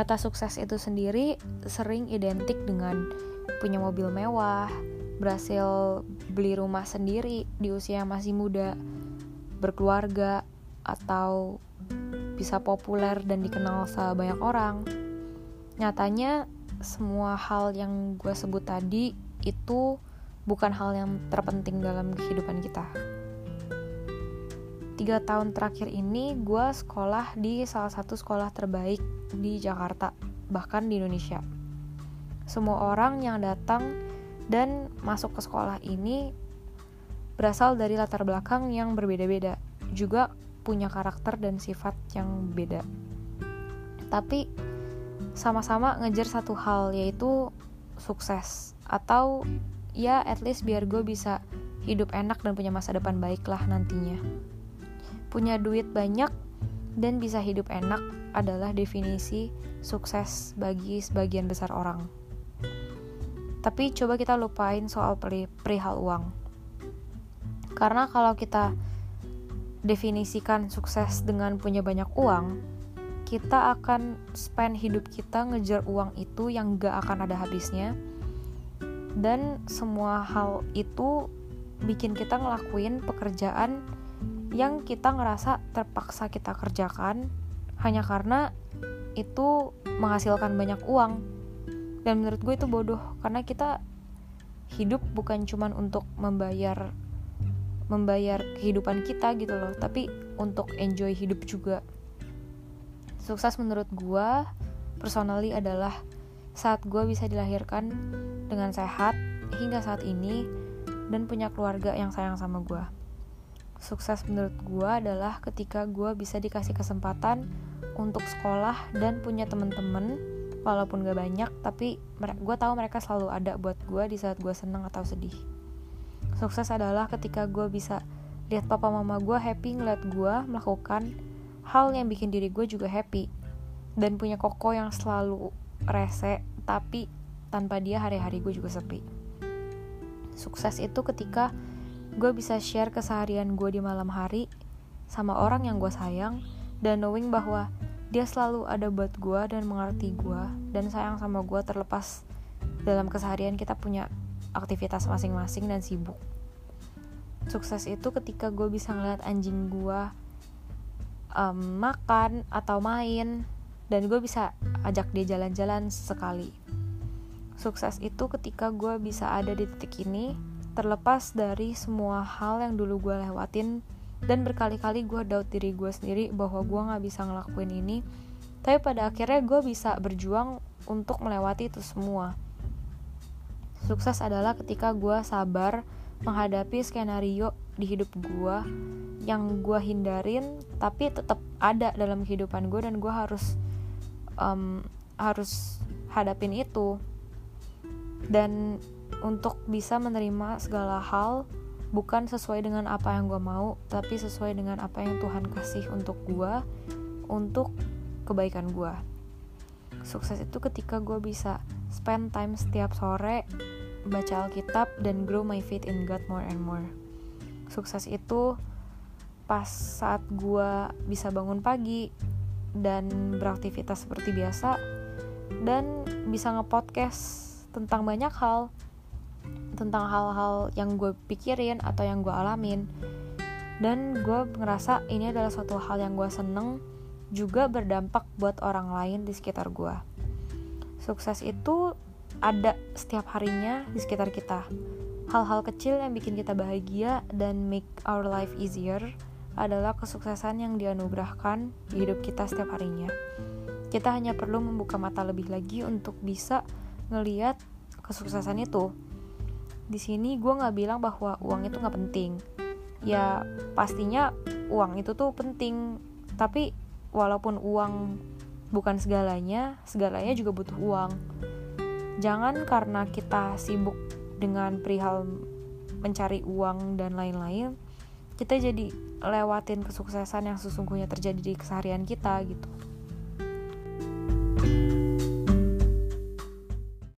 Kata sukses itu sendiri sering identik dengan punya mobil mewah, berhasil beli rumah sendiri di usia yang masih muda, berkeluarga, atau bisa populer dan dikenal sebanyak orang. Nyatanya, semua hal yang gue sebut tadi itu bukan hal yang terpenting dalam kehidupan kita tiga tahun terakhir ini gue sekolah di salah satu sekolah terbaik di Jakarta, bahkan di Indonesia. Semua orang yang datang dan masuk ke sekolah ini berasal dari latar belakang yang berbeda-beda, juga punya karakter dan sifat yang beda. Tapi sama-sama ngejar satu hal yaitu sukses atau ya at least biar gue bisa hidup enak dan punya masa depan baik lah nantinya punya duit banyak dan bisa hidup enak adalah definisi sukses bagi sebagian besar orang. Tapi coba kita lupain soal perihal uang. Karena kalau kita definisikan sukses dengan punya banyak uang, kita akan spend hidup kita ngejar uang itu yang gak akan ada habisnya. Dan semua hal itu bikin kita ngelakuin pekerjaan yang kita ngerasa terpaksa kita kerjakan hanya karena itu menghasilkan banyak uang. Dan menurut gue itu bodoh karena kita hidup bukan cuman untuk membayar membayar kehidupan kita gitu loh tapi untuk enjoy hidup juga. Sukses menurut gue personally adalah saat gue bisa dilahirkan dengan sehat hingga saat ini dan punya keluarga yang sayang sama gue Sukses menurut gue adalah ketika gue bisa dikasih kesempatan untuk sekolah dan punya temen-temen walaupun gak banyak tapi gue tahu mereka selalu ada buat gue di saat gue seneng atau sedih. Sukses adalah ketika gue bisa lihat papa mama gue happy ngeliat gue melakukan hal yang bikin diri gue juga happy dan punya koko yang selalu rese tapi tanpa dia hari-hari gue juga sepi. Sukses itu ketika gue bisa share keseharian gue di malam hari sama orang yang gue sayang dan knowing bahwa dia selalu ada buat gue dan mengerti gue dan sayang sama gue terlepas dalam keseharian kita punya aktivitas masing-masing dan sibuk. Sukses itu ketika gue bisa ngeliat anjing gue um, makan atau main dan gue bisa ajak dia jalan-jalan sekali. Sukses itu ketika gue bisa ada di titik ini terlepas dari semua hal yang dulu gue lewatin dan berkali-kali gue doubt diri gue sendiri bahwa gue gak bisa ngelakuin ini tapi pada akhirnya gue bisa berjuang untuk melewati itu semua. Sukses adalah ketika gue sabar menghadapi skenario di hidup gue yang gue hindarin tapi tetap ada dalam kehidupan gue dan gue harus um, harus hadapin itu. Dan untuk bisa menerima segala hal bukan sesuai dengan apa yang gue mau tapi sesuai dengan apa yang Tuhan kasih untuk gue untuk kebaikan gue sukses itu ketika gue bisa spend time setiap sore baca Alkitab dan grow my faith in God more and more. Sukses itu pas saat gue bisa bangun pagi dan beraktivitas seperti biasa dan bisa ngepodcast tentang banyak hal tentang hal-hal yang gue pikirin atau yang gue alamin. Dan gue ngerasa ini adalah suatu hal yang gue seneng juga berdampak buat orang lain di sekitar gue. Sukses itu ada setiap harinya di sekitar kita. Hal-hal kecil yang bikin kita bahagia dan make our life easier adalah kesuksesan yang dianugerahkan di hidup kita setiap harinya. Kita hanya perlu membuka mata lebih lagi untuk bisa ngeliat kesuksesan itu di sini gue nggak bilang bahwa uang itu nggak penting. Ya pastinya uang itu tuh penting. Tapi walaupun uang bukan segalanya segalanya juga butuh uang. Jangan karena kita sibuk dengan perihal mencari uang dan lain-lain kita jadi lewatin kesuksesan yang sesungguhnya terjadi di keseharian kita gitu